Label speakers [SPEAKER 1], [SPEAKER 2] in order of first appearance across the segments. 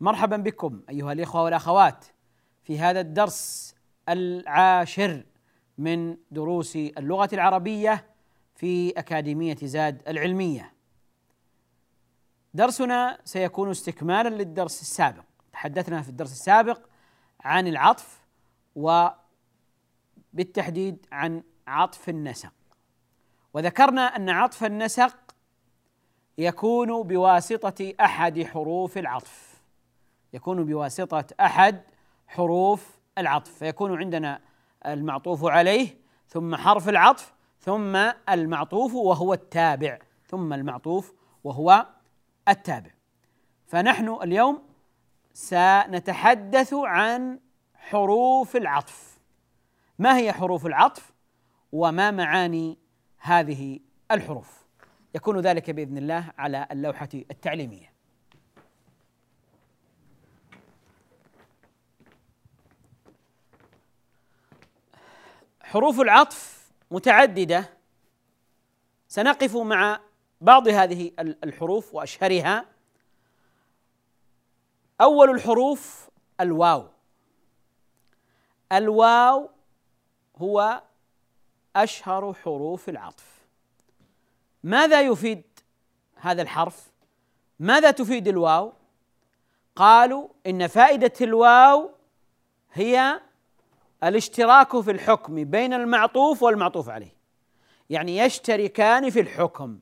[SPEAKER 1] مرحبا بكم أيها الإخوة والأخوات في هذا الدرس العاشر من دروس اللغة العربية في أكاديمية زاد العلمية. درسنا سيكون استكمالا للدرس السابق. تحدثنا في الدرس السابق عن العطف وبالتحديد عن عطف النسق. وذكرنا أن عطف النسق يكون بواسطة أحد حروف العطف. يكون بواسطة أحد حروف العطف فيكون عندنا المعطوف عليه ثم حرف العطف ثم المعطوف وهو التابع ثم المعطوف وهو التابع. فنحن اليوم سنتحدث عن حروف العطف. ما هي حروف العطف؟ وما معاني هذه الحروف؟ يكون ذلك بإذن الله على اللوحة التعليمية. حروف العطف متعددة. سنقف مع بعض هذه الحروف وأشهرها. أول الحروف الواو. الواو هو أشهر حروف العطف. ماذا يفيد هذا الحرف؟ ماذا تفيد الواو؟ قالوا إن فائدة الواو هي الاشتراك في الحكم بين المعطوف والمعطوف عليه. يعني يشتركان في الحكم.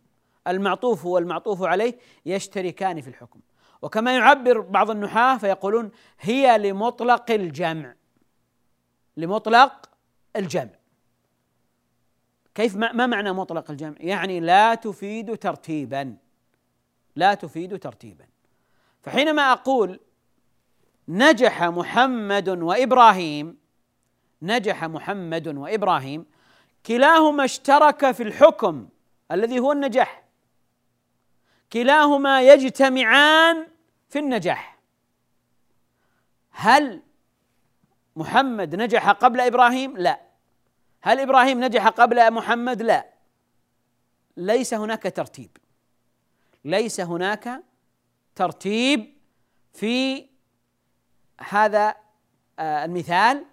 [SPEAKER 1] المعطوف والمعطوف عليه يشتركان في الحكم. وكما يعبر بعض النحاة فيقولون هي لمطلق الجمع. لمطلق الجمع. كيف ما معنى مطلق الجمع؟ يعني لا تفيد ترتيبا. لا تفيد ترتيبا. فحينما أقول نجح محمد وإبراهيم نجح محمد وإبراهيم. كلاهما اشترك في الحكم الذي هو النجاح. كلاهما يجتمعان في النجاح. هل محمد نجح قبل إبراهيم؟ لا. هل إبراهيم نجح قبل محمد؟ لا. ليس هناك ترتيب. ليس هناك ترتيب في هذا آه، المثال.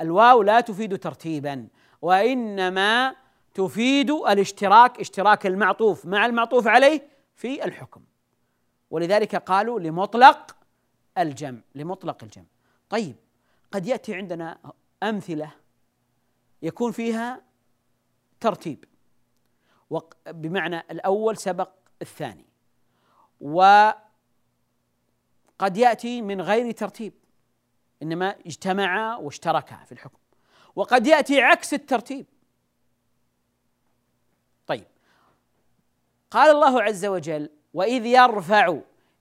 [SPEAKER 1] الواو لا تفيد ترتيبا وإنما تفيد الاشتراك اشتراك المعطوف مع المعطوف عليه في الحكم. ولذلك قالوا لمطلق الجمع لمطلق الجمع. طيب قد يأتي عندنا أمثلة يكون فيها ترتيب. بمعنى الأول سبق الثاني. وقد يأتي من غير ترتيب. إنما اجتمعا واشتركا في الحكم. وقد يأتي عكس الترتيب. طيب. قال الله عز وجل وإذ يرفع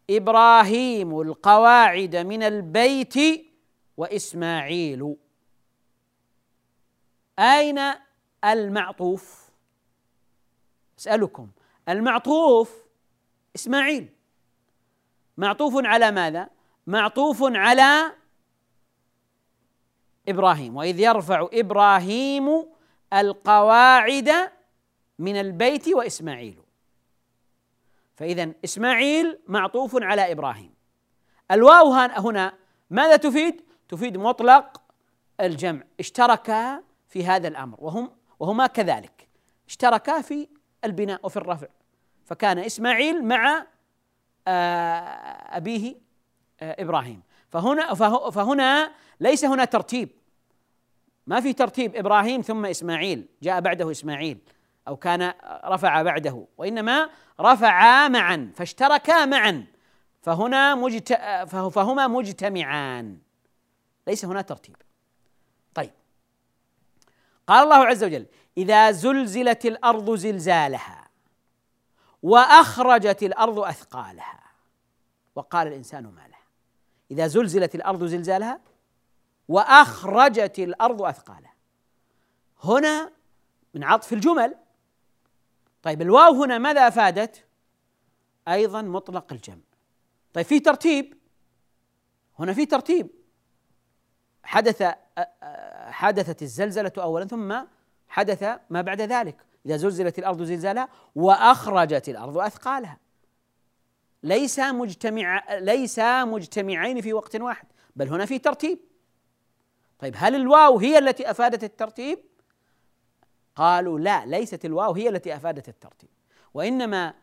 [SPEAKER 1] إبراهيم القواعد من البيت وإسماعيل. أين المعطوف؟ أسألكم. المعطوف إسماعيل. معطوف على ماذا؟ معطوف على إبراهيم وإذ يرفع إبراهيم القواعد من البيت وإسماعيل. فاذا إسماعيل معطوف على إبراهيم. الواو هنا ماذا تفيد؟ تفيد مطلق الجمع. اشتركا في هذا الأمر وهم وهما كذلك. اشتركا في البناء وفي الرفع. فكان إسماعيل مع آه، أبيه آه، إبراهيم. فهنا فهنا ليس هنا ترتيب. ما في ترتيب إبراهيم ثم إسماعيل جاء بعده إسماعيل أو كان رفع بعده وإنما رفعا معا فاشتركا معا فهنا مجت... فهما مجتمعان. ليس هنا ترتيب. طيب. قال الله عز وجل إذا زلزلت الأرض زلزالها وأخرجت الأرض أثقالها. وقال الإنسان ما لها إذا زلزلت الأرض زلزالها وأخرجت الأرض أثقالها. هنا من عطف الجمل. طيب الواو هنا ماذا أفادت؟ أيضا مطلق الجمع. طيب في ترتيب. هنا في ترتيب. حدث حدثت الزلزلة أولا ثم حدث ما بعد ذلك. إذا زلزلت الأرض زلزالها وأخرجت الأرض أثقالها. ليس مجتمع ليس مجتمعين في وقت واحد بل هنا في ترتيب. طيب هل الواو هي التي أفادت الترتيب؟ قالوا لا ليست الواو هي التي أفادت الترتيب. وإنما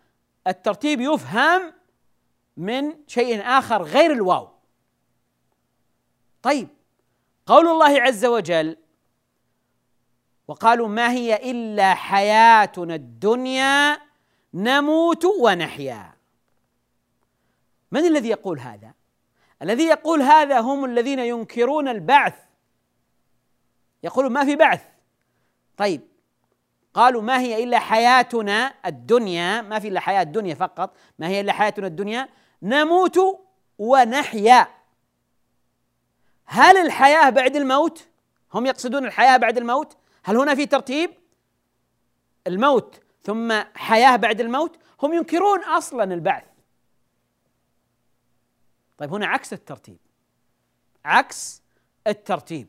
[SPEAKER 1] الترتيب يفهم من شيء آخر غير الواو. طيب قول الله عز وجل وقالوا ما هي إلا حياتنا الدنيا نموت ونحيا. من الذي يقول هذا؟ الذي يقول هذا هم الذين ينكرون البعث. يقولون ما في بعث. طيب قالوا ما هي إلا حياتنا الدنيا؟ ما في إلا حياة الدنيا فقط. ما هي إلا حياتنا الدنيا؟ نموت ونحيا. هل الحياة بعد الموت؟ هم يقصدون الحياة بعد الموت؟ هل هنا في ترتيب؟ الموت ثم حياة بعد الموت؟ هم ينكرون أصلا البعث. طيب هنا عكس الترتيب. عكس الترتيب.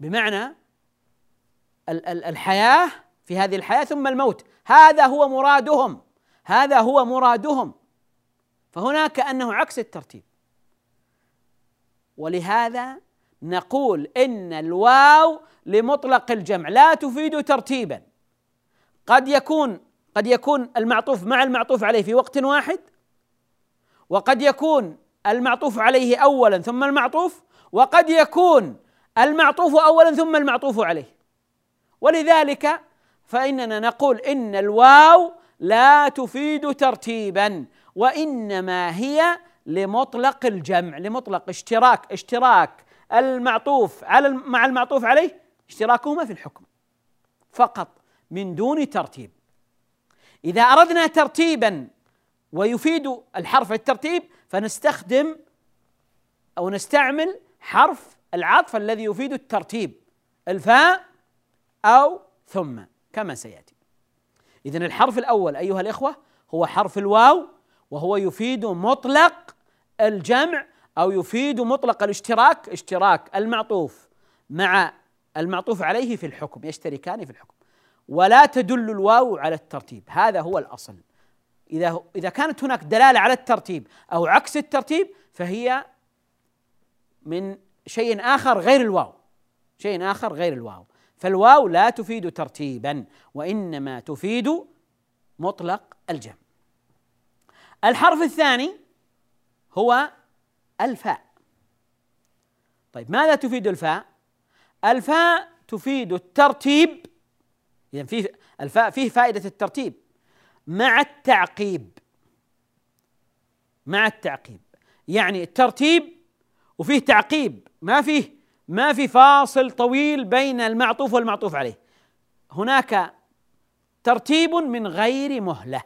[SPEAKER 1] بمعنى الحياة في هذه الحياة ثم الموت. هذا هو مرادهم. هذا هو مرادهم. فهنا كانه عكس الترتيب. ولهذا نقول إن الواو لمطلق الجمع لا تفيد ترتيبا. قد يكون قد يكون المعطوف مع المعطوف عليه في وقت واحد وقد يكون المعطوف عليه اولا ثم المعطوف وقد يكون المعطوف اولا ثم المعطوف عليه. ولذلك فإننا نقول إن الواو لا تفيد ترتيبا وإنما هي لمطلق الجمع لمطلق اشتراك اشتراك المعطوف على مع المعطوف عليه اشتراكهما في الحكم فقط من دون ترتيب. إذا أردنا ترتيبا ويفيد الحرف الترتيب فنستخدم أو نستعمل حرف العطف الذي يفيد الترتيب الفاء أو ثم كما سيأتي. اذا الحرف الأول أيها الإخوة هو حرف الواو وهو يفيد مطلق الجمع أو يفيد مطلق الاشتراك اشتراك المعطوف مع المعطوف عليه في الحكم يشتركان في الحكم. ولا تدل الواو على الترتيب هذا هو الأصل. إذا إذا كانت هناك دلالة على الترتيب أو عكس الترتيب فهي من شيء آخر غير الواو. شيء آخر غير الواو. فالواو لا تفيد ترتيبا وإنما تفيد مطلق الجمع. الحرف الثاني هو الفاء. طيب ماذا تفيد الفاء؟ الفاء تفيد الترتيب. اذا في الفاء فيه فائدة الترتيب. مع التعقيب. مع التعقيب. يعني الترتيب وفيه تعقيب ما فيه ما في فاصل طويل بين المعطوف والمعطوف عليه. هناك ترتيب من غير مهلة.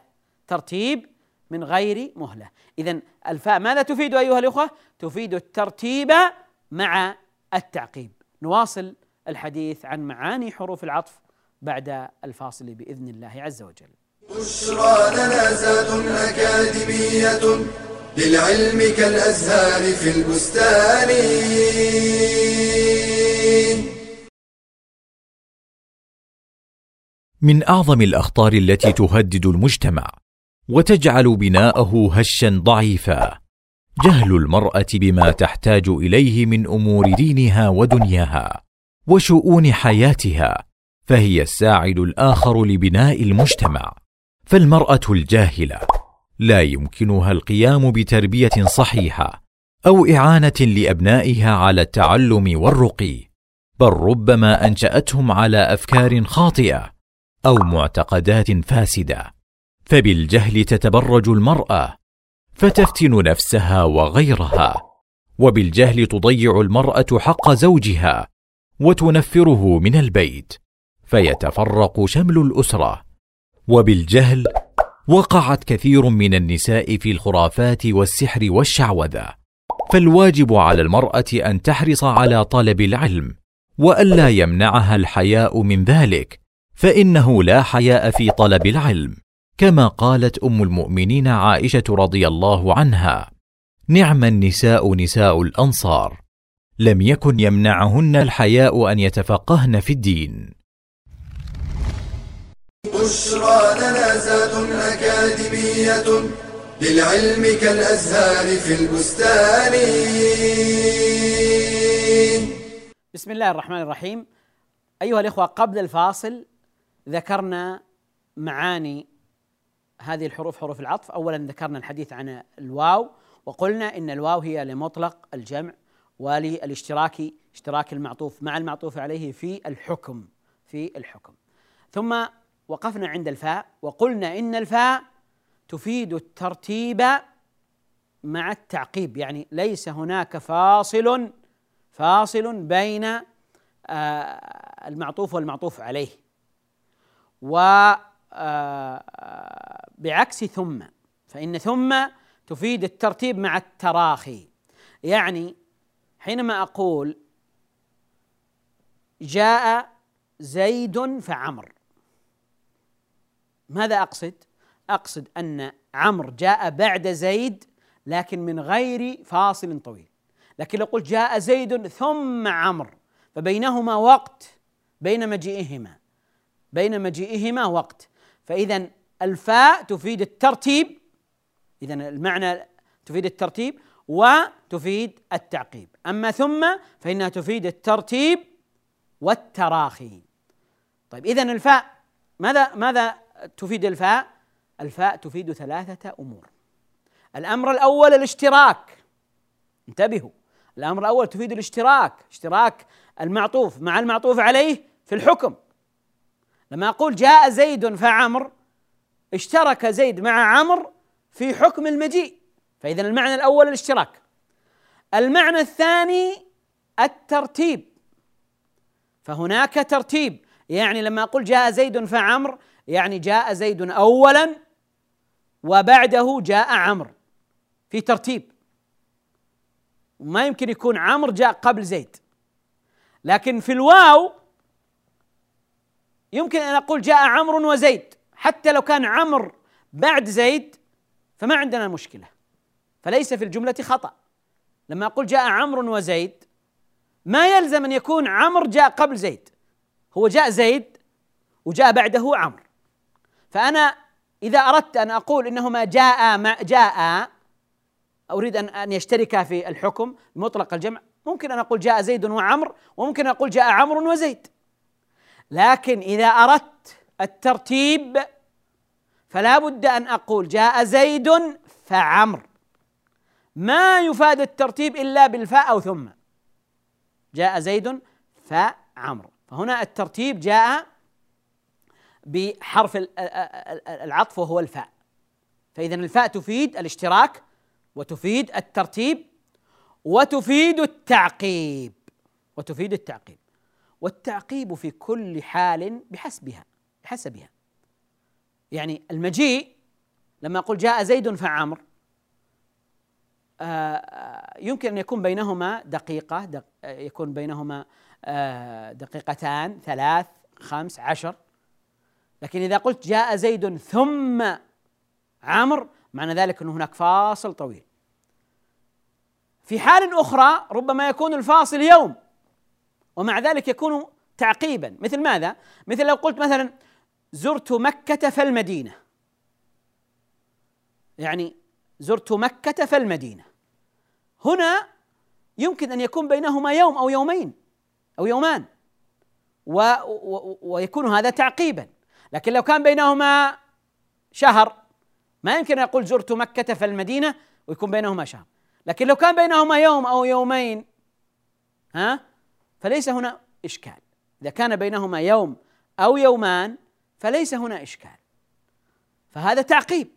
[SPEAKER 1] ترتيب من غير مهلة. اذا الفاء ماذا تفيد أيها الأخوة؟ تفيد الترتيب مع التعقيب. نواصل الحديث عن معاني حروف العطف بعد الفاصل بإذن الله عز وجل.
[SPEAKER 2] بشرى زاد أكاديمية للعلم كالأزهار في البستان.
[SPEAKER 3] من أعظم الأخطار التي تهدد المجتمع وتجعل بناءه هشا ضعيفا جهل المرأة بما تحتاج إليه من أمور دينها ودنياها وشؤون حياتها فهي الساعد الآخر لبناء المجتمع. فالمرأة الجاهلة لا يمكنها القيام بتربية صحيحة أو إعانة لأبنائها على التعلم والرقي بل ربما أنشأتهم على أفكار خاطئة أو معتقدات فاسدة. فبالجهل تتبرج المرأة فتفتن نفسها وغيرها وبالجهل تضيع المرأة حق زوجها وتنفره من البيت فيتفرق شمل الأسرة وبالجهل وقعت كثير من النساء في الخرافات والسحر والشعوذة. فالواجب على المرأة أن تحرص على طلب العلم وألا يمنعها الحياء من ذلك فإنه لا حياء في طلب العلم كما قالت أم المؤمنين عائشة رضي الله عنها نعم النساء نساء الأنصار لم يكن يمنعهن الحياء أن يتفقهن في الدين.
[SPEAKER 2] بشرى لنا زاد أكاديمية للعلم كالأزهار في البستان.
[SPEAKER 1] بسم الله الرحمن الرحيم. أيها الإخوة قبل الفاصل ذكرنا معاني هذه الحروف حروف العطف. اولا ذكرنا الحديث عن الواو وقلنا إن الواو هي لمطلق الجمع وللاشتراك اشتراك المعطوف مع المعطوف عليه في الحكم في الحكم. ثم وقفنا عند الفاء وقلنا إن الفاء تفيد الترتيب مع التعقيب يعني ليس هناك فاصل فاصل بين آه، المعطوف والمعطوف عليه. و آه، بعكس ثم فإن ثم تفيد الترتيب مع التراخي. يعني حينما أقول جاء زيد فعمر ماذا أقصد؟ أقصد أن عمرو جاء بعد زيد لكن من غير فاصل طويل. لكن لو قلت جاء زيد ثم عمرو فبينهما وقت بين مجيئهما بين مجيئهما وقت. فإذا الفاء تفيد الترتيب إذا المعنى تفيد الترتيب وتفيد التعقيب. أما ثم فإنها تفيد الترتيب والتراخي. طيب إذا الفاء ماذا ماذا تفيد الفاء؟ الفاء تفيد ثلاثة أمور. الأمر الأول الاشتراك. انتبهوا الأمر الأول تفيد الاشتراك اشتراك المعطوف مع المعطوف عليه في الحكم. لما أقول جاء زيد فعمر اشترك زيد مع عمر في حكم المجيء. فإذا المعنى الأول الاشتراك. المعنى الثاني الترتيب. فهناك ترتيب يعني لما أقول جاء زيد فعمر يعني جاء زيد أولا وبعده جاء عمرو في ترتيب. ما يمكن يكون عمرو جاء قبل زيد. لكن في الواو يمكن أن أقول جاء عمرو وزيد. حتى لو كان عمرو بعد زيد فما عندنا مشكلة. فليس في الجملة خطأ. لما أقول جاء عمرو وزيد ما يلزم أن يكون عمرو جاء قبل زيد. هو جاء زيد وجاء بعده عمرو. فأنا إذا أردت أن أقول إنهما جاء ما جاء أريد ان أن يشتركا في الحكم مطلق الجمع ممكن أن أقول جاء زيد وعمر وممكن ان أقول جاء عمرو وزيد. لكن إذا أردت الترتيب فلا بد أن أقول جاء زيد فعمر. ما يفاد الترتيب إلا بالفاء أو ثم. جاء زيد فعمر. فهنا الترتيب جاء بحرف العطف وهو الفاء. فاذا الفاء تفيد الاشتراك وتفيد الترتيب وتفيد التعقيب. وتفيد التعقيب. والتعقيب في كل حال بحسبها بحسبها. يعني المجيء لما أقول جاء زيد فعمر آه، يمكن أن يكون بينهما دقيقة دق يكون بينهما آه، دقيقتان ثلاث خمس عشر. لكن إذا قلت جاء زيد ثم عمر معنى ذلك أن هناك فاصل طويل. في حال أخرى ربما يكون الفاصل يوم ومع ذلك يكون تعقيبا. مثل ماذا؟ مثل لو قلت مثلا زرت مكة فالمدينة. يعني زرت مكة فالمدينة. هنا يمكن أن يكون بينهما يوم أو يومين أو يومان و و ويكون هذا تعقيبا. لكن لو كان بينهما شهر ما يمكن أن أقول زرت مكة فالمدينة ويكون بينهما شهر. لكن لو كان بينهما يوم أو يومين ها فليس هنا إشكال. إذا كان بينهما يوم أو يومان فليس هنا إشكال. فهذا تعقيب.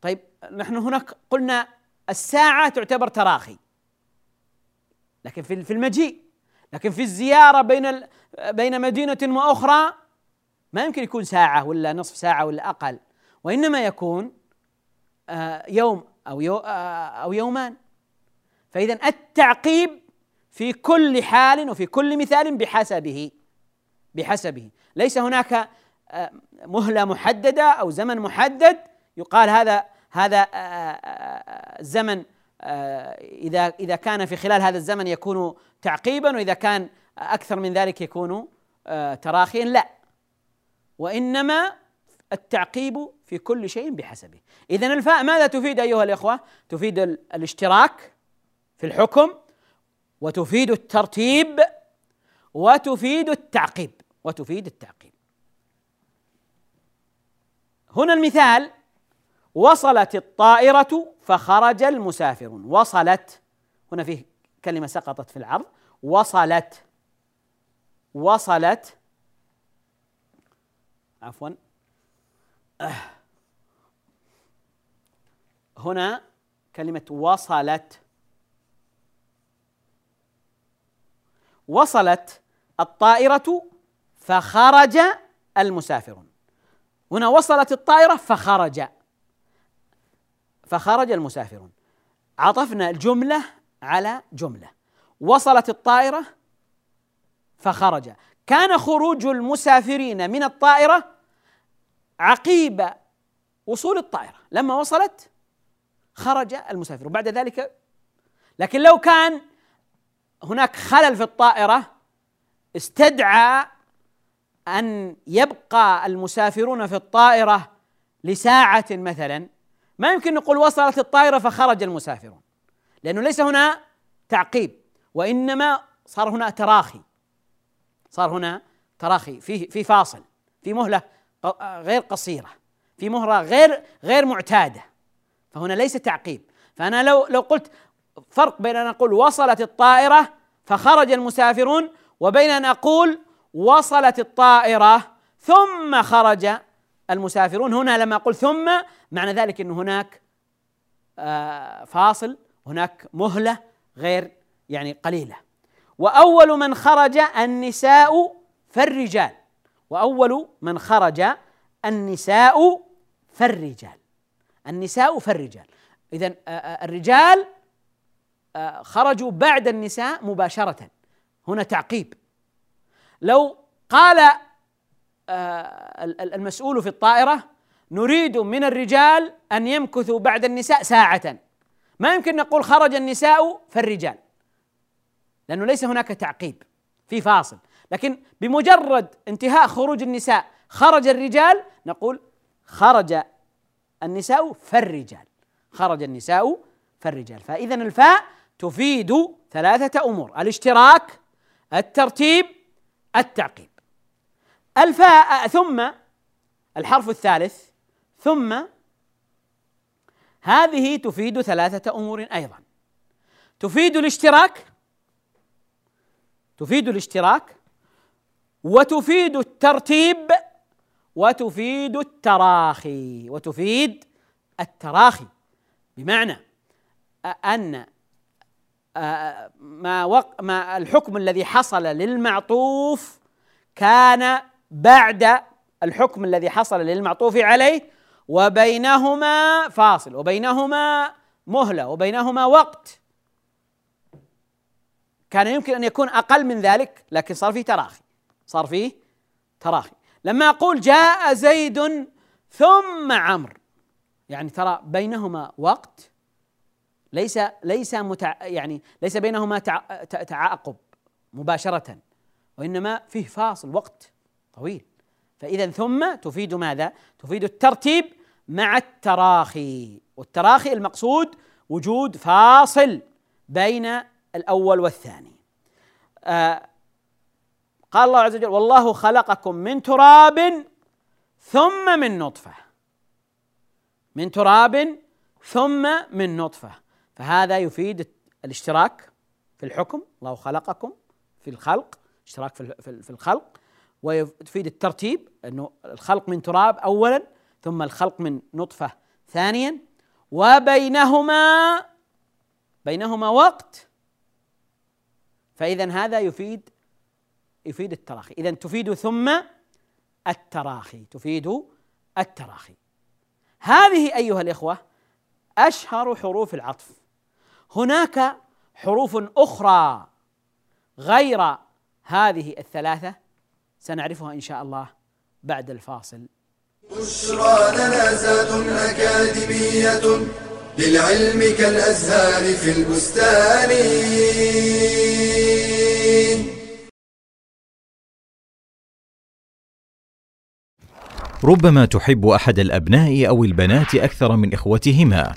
[SPEAKER 1] طيب نحن هناك قلنا الساعة تعتبر تراخي. لكن في المجيء. لكن في الزيارة بين بين مدينة وأخرى ما يمكن يكون ساعة ولا نصف ساعة ولا أقل وإنما يكون آه، يوم أو يو آه، أو يومان. فاذا التعقيب في كل حال وفي كل مثال بحسبه بحسبه. ليس هناك آه، مهلة محددة أو زمن محدد يقال هذا هذا الزمن إذا إذا كان في خلال هذا الزمن يكون تعقيبا وإذا كان أكثر من ذلك يكون تراخيا لا. وإنما التعقيب في كل شيء بحسبه. اذا الفاء ماذا تفيد أيها الإخوة؟ تفيد الاشتراك في الحكم وتفيد الترتيب وتفيد التعقيب وتفيد التعقيب. هنا المثال وصلت الطائرة فخرج المسافرون وصلت هنا فيه كلمة سقطت في العرض وصلت وصلت عفوا. هنا كلمة وصلت. وصلت الطائرة فخرج المسافرون. هنا وصلت الطائرة فخرج. فخرج المسافرون. عطفنا الجملة على جملة. وصلت الطائرة فخرج. كان خروج المسافرين من الطائرة عقيب وصول الطائرة. لما وصلت خرج المسافر وبعد ذلك لكن لو كان هناك خلل في الطائرة استدعى أن يبقى المسافرون في الطائرة لساعة مثلا. ما يمكن نقول وصلت الطائرة فخرج المسافرون لأنه ليس هنا تعقيب وإنما صار هنا تراخي. صار هنا تراخي في في فاصل في مهلة غير قصيرة في مهرة غير غير معتادة فهنا ليس تعقيب. فأنا لو لو قلت فرق بين أن أقول وصلت الطائرة فخرج المسافرون وبين أن أقول وصلت الطائرة ثم خرج المسافرون. هنا لما أقول ثم معنى ذلك أن هناك آه، فاصل هناك مهلة غير يعني قليلة. وأول من خرج النساء فالرجال. وأول من خرج النساء فالرجال. النساء فالرجال. إذا آه، آه، الرجال آه، خرجوا بعد النساء مباشرة. هنا تعقيب. لو قال المسؤول في الطائرة نريد من الرجال أن يمكثوا بعد النساء ساعة. ما يمكن نقول خرج النساء فالرجال. لأنه ليس هناك تعقيب في فاصل. لكن بمجرد انتهاء خروج النساء خرج الرجال نقول خرج النساء فالرجال خرج النساء فالرجال. فإذا الفاء تفيد ثلاثة أمور الاشتراك الترتيب التعقيب. الفاء ثم الحرف الثالث ثم هذه تفيد ثلاثة أمور أيضا. تفيد الاشتراك تفيد الاشتراك وتفيد الترتيب وتفيد التراخي وتفيد التراخي. بمعنى أن ما وق ما الحكم الذي حصل للمعطوف كان بعد الحكم الذي حصل للمعطوف عليه وبينهما فاصل وبينهما مهلة وبينهما وقت. كان يمكن أن يكون أقل من ذلك لكن صار فيه تراخي صار فيه تراخي لما أقول جاء زيد ثم عمرو يعني ترى بينهما وقت ليس ليس متع يعني ليس بينهما تعاقب مباشرة وإنما فيه فاصل وقت طويل فإذا ثم تفيد ماذا؟ تفيد الترتيب مع التراخي والتراخي المقصود وجود فاصل بين الأول والثاني. آه قال الله عز وجل والله خلقكم من تراب ثم من نطفة. من تراب ثم من نطفة. فهذا يفيد الاشتراك في الحكم. الله خلقكم في الخلق. اشتراك في في الخلق. ويفيد الترتيب إنه الخلق من تراب اولا ثم الخلق من نطفة ثانيا. وبينهما بينهما وقت. فاذا هذا يفيد يفيد التراخي. اذا تفيد ثم التراخي. تفيد التراخي. هذه أيها الإخوة أشهر حروف العطف. هناك حروف أخرى غير هذه الثلاثة سنعرفها إن شاء الله بعد الفاصل.
[SPEAKER 2] بشرى لنا زاد أكاديمية للعلم كالأزهار في البستان.
[SPEAKER 3] ربما تحب أحد الأبناء أو البنات أكثر من إخوتهما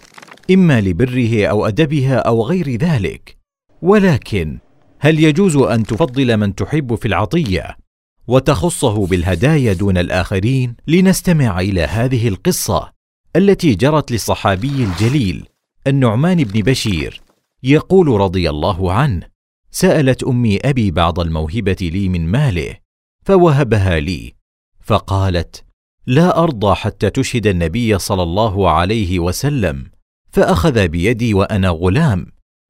[SPEAKER 3] إما لبره أو أدبها أو غير ذلك. ولكن هل يجوز أن تفضل من تحب في العطية وتخصه بالهدايا دون الآخرين؟ لنستمع إلى هذه القصة التي جرت للصحابي الجليل النعمان بن بشير يقول رضي الله عنه سألت أمي أبي بعض الموهبة لي من ماله فوهبها لي فقالت لا أرضى حتى تشهد النبي صلى الله عليه وسلم فأخذ بيدي وأنا غلام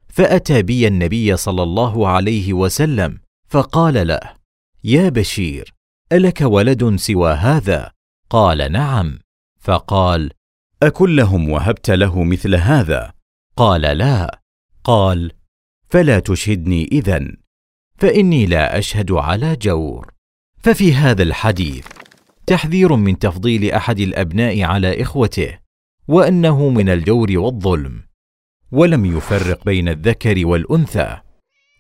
[SPEAKER 3] فأتى بي النبي صلى الله عليه وسلم فقال له يا بشير ألك ولد سوى هذا؟ قال نعم. فقال أكلهم وهبت له مثل هذا؟ قال لا. قال فلا تشهدني إذن فإني لا أشهد على جور. ففي هذا الحديث تحذير من تفضيل أحد الأبناء على إخوته وأنه من الجور والظلم ولم يفرق بين الذكر والأنثى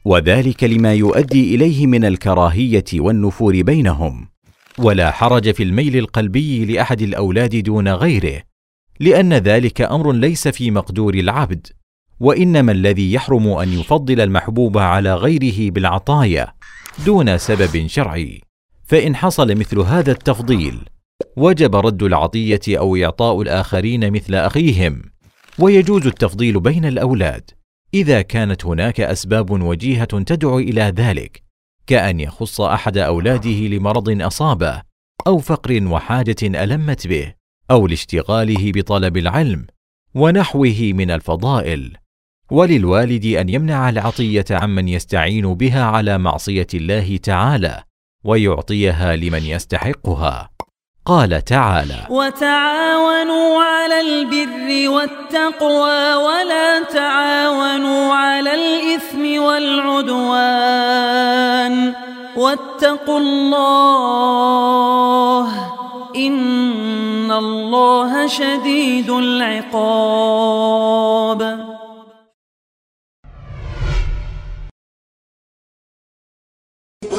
[SPEAKER 3] وذلك لما يؤدي إليه من الكراهية والنفور بينهم. ولا حرج في الميل القلبي لأحد الأولاد دون غيره لأن ذلك أمر ليس في مقدور العبد. وإنما الذي يحرم أن يفضل المحبوب على غيره بالعطايا دون سبب شرعي. فإن حصل مثل هذا التفضيل وجب رد العطية أو إعطاء الآخرين مثل أخيهم ويجوز التفضيل بين الأولاد. إذا كانت هناك أسباب وجيهة تدعو إلى ذلك كأن يخص أحد أولاده لمرض أصابه أو فقر وحاجة ألمت به أو لاشتغاله بطلب العلم ونحوه من الفضائل. وللوالد أن يمنع العطية عمن يستعين بها على معصية الله تعالى ويعطيها لمن يستحقها. قال تعالى
[SPEAKER 4] وتعاونوا على البر والتقوى ولا تعاونوا على الإثم والعدوان. واتقوا الله إن الله شديد العقاب.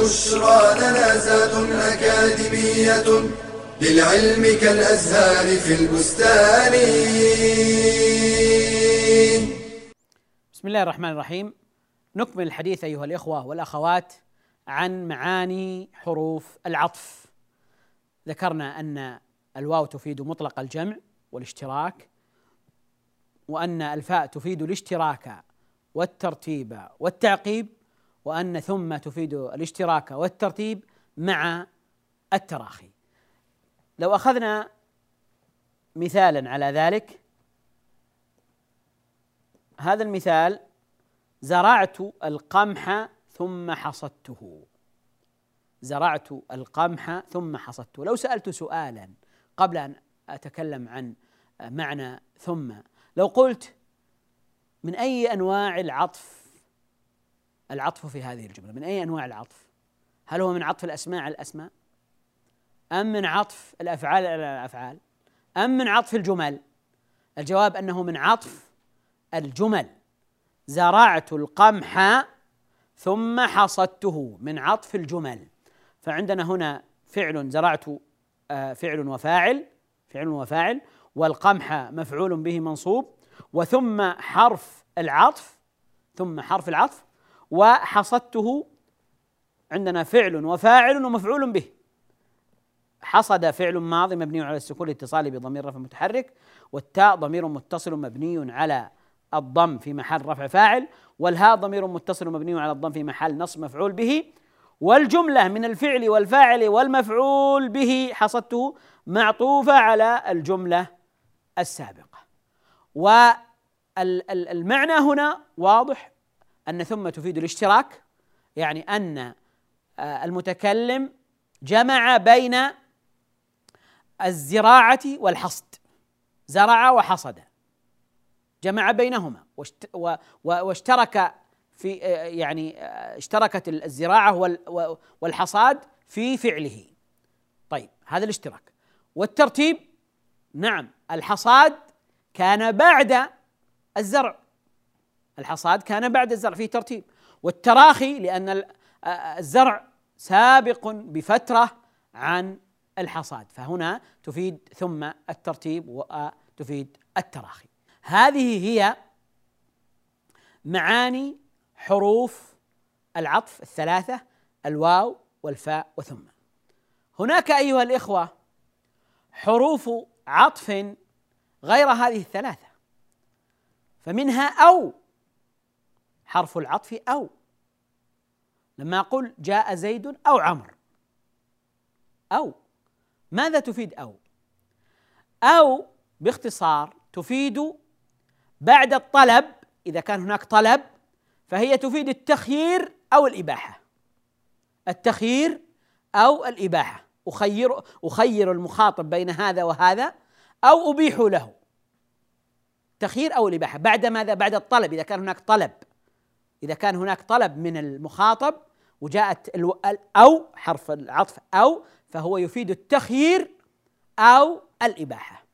[SPEAKER 2] بشرى لنا زاد أكاديمية للعلم كالأزهار في البستان.
[SPEAKER 1] بسم الله الرحمن الرحيم. نكمل الحديث أيها الإخوة والأخوات عن معاني حروف العطف. ذكرنا أن الواو تفيد مطلق الجمع والاشتراك وأن الفاء تفيد الاشتراك والترتيب والتعقيب. وأن ثم تفيد الاشتراك والترتيب مع التراخي. لو أخذنا مثالا على ذلك هذا المثال زرعت القمح ثم حصدته. زرعت القمح ثم حصدته. لو سألت سؤالا قبل أن أتكلم عن معنى ثم لو قلت من أي أنواع العطف العطف في هذه الجملة. من أي أنواع العطف؟ هل هو من عطف الأسماء على الأسماء؟ أم من عطف الأفعال على الأفعال؟ أم من عطف الجمل؟ الجواب أنه من عطف الجمل. زرعت القمح ثم حصدته. من عطف الجمل. فعندنا هنا فعل زرعت آه، فعل وفاعل فعل وفاعل والقمح مفعول به منصوب وثم حرف العطف ثم حرف العطف وحصدته عندنا فعل وفاعل ومفعول به. حصد فعل ماضي مبني على السكون الاتصال بضمير رفع متحرك والتاء ضمير متصل مبني على الضم في محل رفع فاعل والهاء ضمير متصل مبني على الضم في محل نصب مفعول به. والجملة من الفعل والفاعل والمفعول به حصدته معطوفة على الجملة السابقة. والمعنى هنا واضح؟ أن ثم تفيد الاشتراك يعني أن آه، المتكلم جمع بين الزراعة والحصد زرع وحصد جمع بينهما واشترك في آه، يعني آه، اشتركت الزراعة والحصاد في فعله. طيب هذا الاشتراك. والترتيب نعم الحصاد كان بعد الزرع. الحصاد كان بعد الزرع في ترتيب. والتراخي لأن آه، الزرع سابق بفترة عن الحصاد فهنا تفيد ثم الترتيب وتفيد التراخي. هذه هي معاني حروف العطف الثلاثة الواو والفاء وثم. هناك أيها الإخوة حروف عطف غير هذه الثلاثة فمنها أو. حرف العطف أو. لما أقول جاء زيد أو عمرو أو. ماذا تفيد أو؟ أو باختصار تفيد بعد الطلب إذا كان هناك طلب فهي تفيد التخيير أو الإباحة. التخيير أو الإباحة. أخير أخير المخاطب بين هذا وهذا أو أبيح له. تخيير أو الإباحة. بعد ماذا؟ بعد الطلب. إذا كان هناك طلب. إذا كان هناك طلب من المخاطب وجاءت أو حرف العطف أو فهو يفيد التخيير أو الإباحة.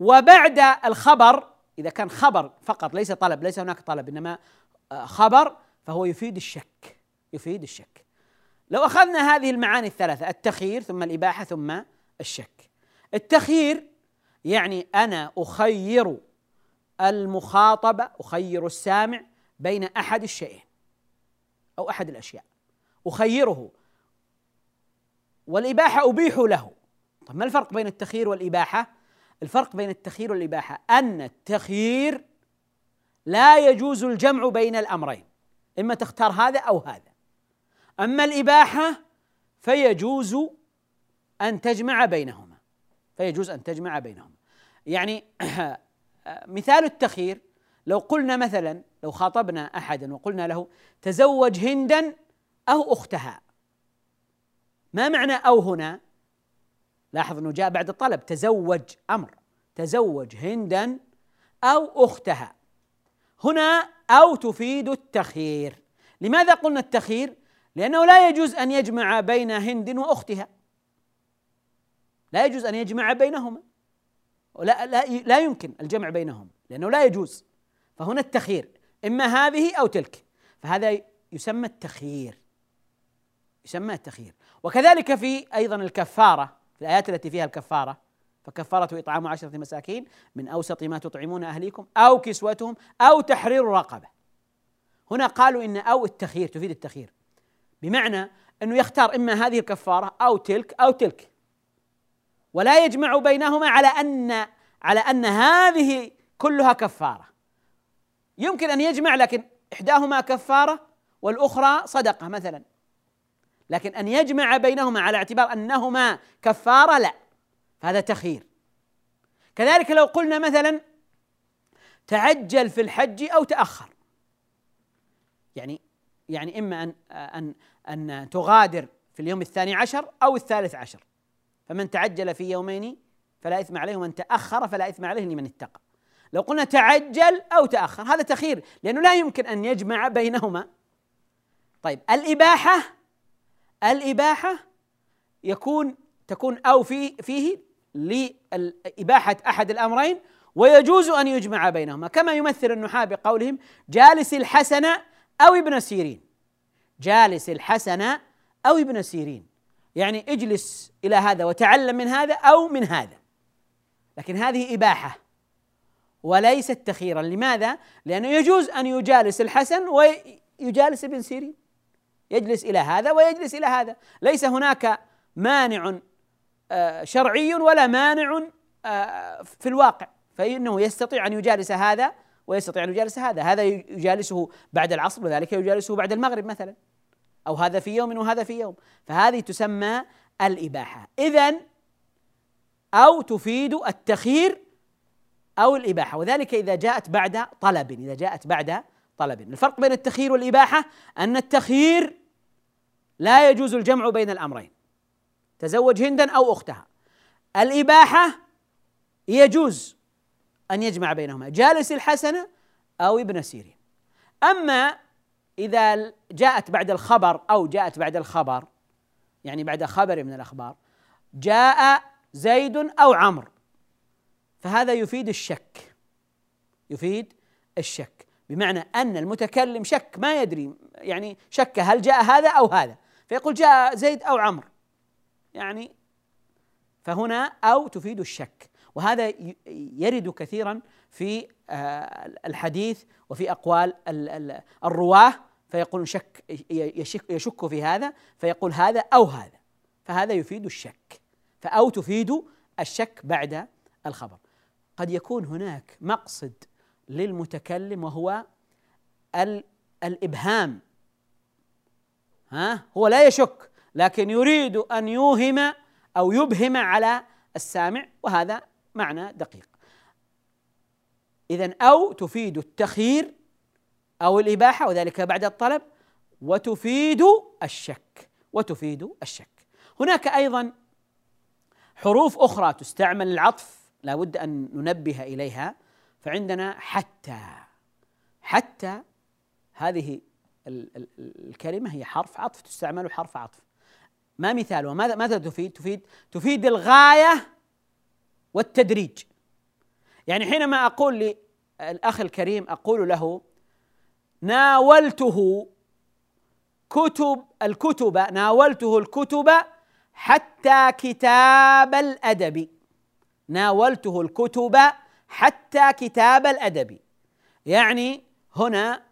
[SPEAKER 1] وبعد الخبر إذا كان خبر فقط ليس طلب ليس هناك طلب إنما آه، خبر فهو يفيد الشك يفيد الشك. لو أخذنا هذه المعاني الثلاثة التخيير ثم الإباحة ثم الشك. التخيير يعني أنا أخير المخاطب أخير السامع بين أحد الشيئين أو أحد الأشياء. أخيره والإباحة أبيح له. طيب ما الفرق بين التخيير والإباحة؟ الفرق بين التخيير والإباحة أن التخيير لا يجوز الجمع بين الأمرين إما تختار هذا أو هذا. أما الإباحة فيجوز أن تجمع بينهما فيجوز أن تجمع بينهما. يعني مثال التخيير لو قلنا مثلا لو خاطبنا أحدا وقلنا له تزوج هندا أو أختها. ما معنى أو هنا؟ لاحظ أنه جاء بعد الطلب تزوج أمر. تزوج هندا أو أختها. هنا أو تفيد التخيير. لماذا قلنا التخيير؟ لأنه لا يجوز أن يجمع بين هند وأختها. لا يجوز أن يجمع بينهما. لا, لا, لا يمكن الجمع بينهم لأنه لا يجوز. فهنا التخيير إما هذه أو تلك. فهذا يسمى التخيير. يسمى التخيير. وكذلك في أيضا الكفارة في الآيات التي فيها الكفارة فكفارة إطعام عشرة مساكين من أوسط ما تطعمون أهليكم أو كسوتهم أو تحرير رقبة. هنا قالوا إن أو التخيير تفيد التخيير. بمعنى أنه يختار إما هذه الكفارة أو تلك أو تلك. ولا يجمع بينهما على أن على أن هذه كلها كفارة. يمكن أن يجمع لكن إحداهما كفارة والأخرى صدقة مثلا. لكن أن يجمع بينهما على اعتبار أنهما كفارة لا. هذا تخيير. كذلك لو قلنا مثلا تعجل في الحج أو تأخر. يعني يعني إما أن أن أن تغادر في اليوم الثاني عشر أو الثالث عشر. فمن تعجل في يومين فلا إثم عليه ومن تأخر فلا إثم عليه لمن اتقى. لو قلنا تعجل أو تأخر. هذا تخير لأنه لا يمكن أن يجمع بينهما. طيب الإباحة الإباحة يكون تكون أو في فيه لإباحة أحد الأمرين ويجوز أن يجمع بينهما. كما يمثل النحاة بقولهم جالس الحسن أو ابن سيرين. جالس الحسن أو ابن سيرين. يعني اجلس إلى هذا وتعلم من هذا أو من هذا. لكن هذه إباحة. وليست تخيرا. لماذا؟ لأنه يجوز أن يجالس الحسن ويجالس ابن سيرين. يجلس إلى هذا ويجلس إلى هذا. ليس هناك مانع آه، شرعي ولا مانع آه، في الواقع. فإنه يستطيع أن يجالس هذا ويستطيع أن يجالس هذا. هذا يجالسه بعد العصر وذلك يجالسه بعد المغرب مثلا. أو هذا في يوم وهذا في يوم. فهذه تسمى الإباحة. إذا أو تفيد التخيير أو الإباحة. وذلك إذا جاءت بعد طلب إذا جاءت بعد طلب. الفرق بين التخيير والإباحة أن التخيير لا يجوز الجمع بين الأمرين. تزوج هندا أو أختها. الإباحة يجوز أن يجمع بينهما جالس الحسنة أو ابن سيرين. أما إذا جاءت بعد الخبر أو جاءت بعد الخبر يعني بعد خبر من الأخبار جاء زيد أو عمرو. فهذا يفيد الشك. يفيد الشك. بمعنى أن المتكلم شك ما يدري يعني شك هل جاء هذا أو هذا. فيقول جاء زيد أو عمرو. يعني فهنا أو تفيد الشك. وهذا يرد كثيرا في آه، الحديث وفي أقوال الرواة. فيقول شك يشك, في هذا. فيقول هذا أو هذا. فهذا يفيد الشك. فأو تفيد الشك بعد الخبر. قد يكون هناك مقصد للمتكلم وهو الإبهام. ها؟ هو لا يشك لكن يريد أن يوهم أو يبهم على السامع وهذا معنى دقيق. إذا أو تفيد التخيير أو الإباحة وذلك بعد الطلب وتفيد الشك وتفيد الشك. هناك أيضا حروف أخرى تستعمل العطف لا بد أن ننبه إليها. فعندنا حتى حتى هذه الكلمة هي حرف عطف تستعمل حرف عطف. ما مثالها ماذا ماذا تفيد؟ تفيد تفيد الغاية والتدريج. يعني حينما أقول للأخ الكريم أقول له ناولته كتب الكتب ناولته الكتب حتى كتاب الأدب. ناولته الكتب حتى كتاب الأدب. يعني هنا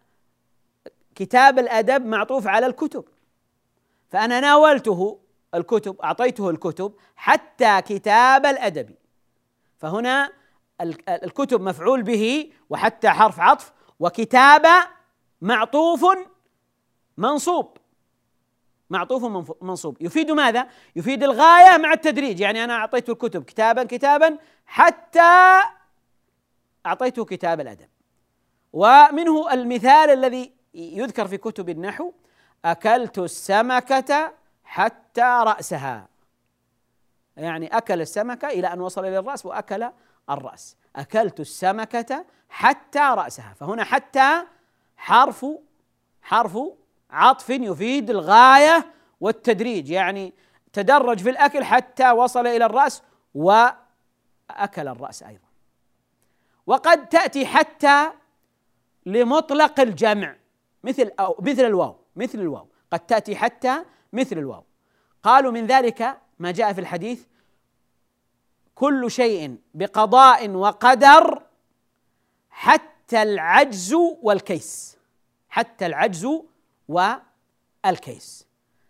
[SPEAKER 1] كتاب الأدب معطوف على الكتب. فأنا ناولته الكتب أعطيته الكتب حتى كتاب الأدب. فهنا الكتب مفعول به وحتى حرف عطف وكتابة معطوف منصوب. معطوف منصوب. يفيد ماذا؟ يفيد الغاية مع التدريج. يعني أنا أعطيته الكتب كتابا كتابا حتى أعطيته كتاب الأدب. ومنه المثال الذي يذكر في كتب النحو أكلت السمكة حتى رأسها. يعني أكل السمكة إلى أن وصل إلى الرأس وأكل الرأس. أكلت السمكة حتى رأسها. فهنا حتى حرف حرف عطف يفيد الغاية والتدريج يعني تدرج في الأكل حتى وصل إلى الرأس وأكل الرأس أيضا. وقد تأتي حتى لمطلق الجمع مثل أو مثل الواو مثل الواو قد تأتي حتى مثل الواو. قالوا من ذلك ما جاء في الحديث كل شيء بقضاء وقدر حتى العجز والكيس حتى العجز والكيس.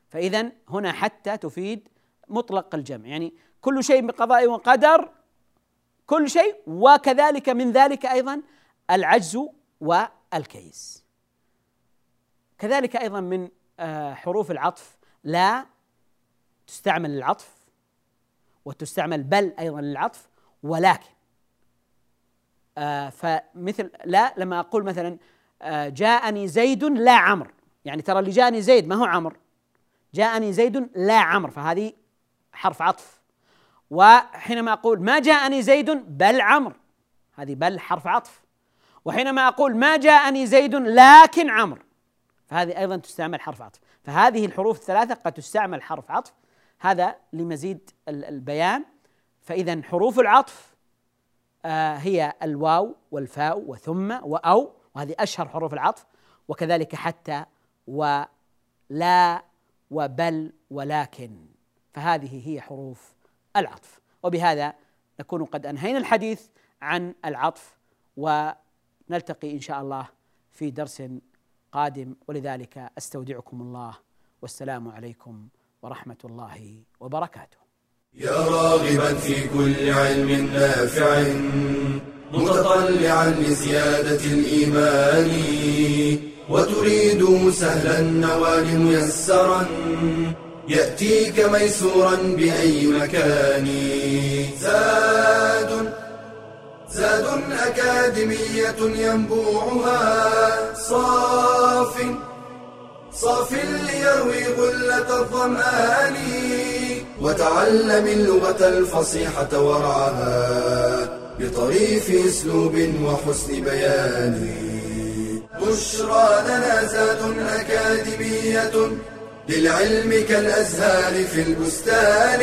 [SPEAKER 1] فإذا هنا حتى تفيد مطلق الجمع. يعني كل شيء بقضاء وقدر كل شيء وكذلك من ذلك أيضا العجز والكيس. كذلك أيضا من آه، حروف العطف لا تستعمل للعطف وتستعمل بل أيضا للعطف ولكن آه، فمثل لا لما أقول مثلا آه، جاءني زيد لا عمرو. يعني ترى اللي جاءني زيد ما هو عمرو. جاءني زيد لا عمرو فهذه حرف عطف. وحينما أقول ما جاءني زيد بل عمرو هذه بل حرف عطف. وحينما أقول ما جاءني زيد لكن عمرو فهذه أيضا تستعمل حرف عطف. فهذه الحروف الثلاثة قد تستعمل حرف عطف. هذا لمزيد البيان. فإذا حروف العطف آه، هي الواو والفاء وثم وأو وهذه أشهر حروف العطف. وكذلك حتى ولا وبل ولكن. فهذه هي حروف العطف. وبهذا نكون قد أنهينا الحديث عن العطف ونلتقي إن شاء الله في درس قادم. ولذلك أستودعكم الله. والسلام عليكم ورحمة الله وبركاته.
[SPEAKER 2] يا راغبا في كل علم نافع. متطلعا لزيادة الإيمان وتريد سهلا النوال ميسرا يأتيك ميسورا بأي مكان. زاد زاد أكاديمية ينبوعها صاف صاف ليروي غلة الظمآن وتعلم اللغة الفصيحة ورعاها. بطريف أسلوب وحسن بيان. بشرى لنا زاد أكاديمية للعلم كالأزهار في البستان.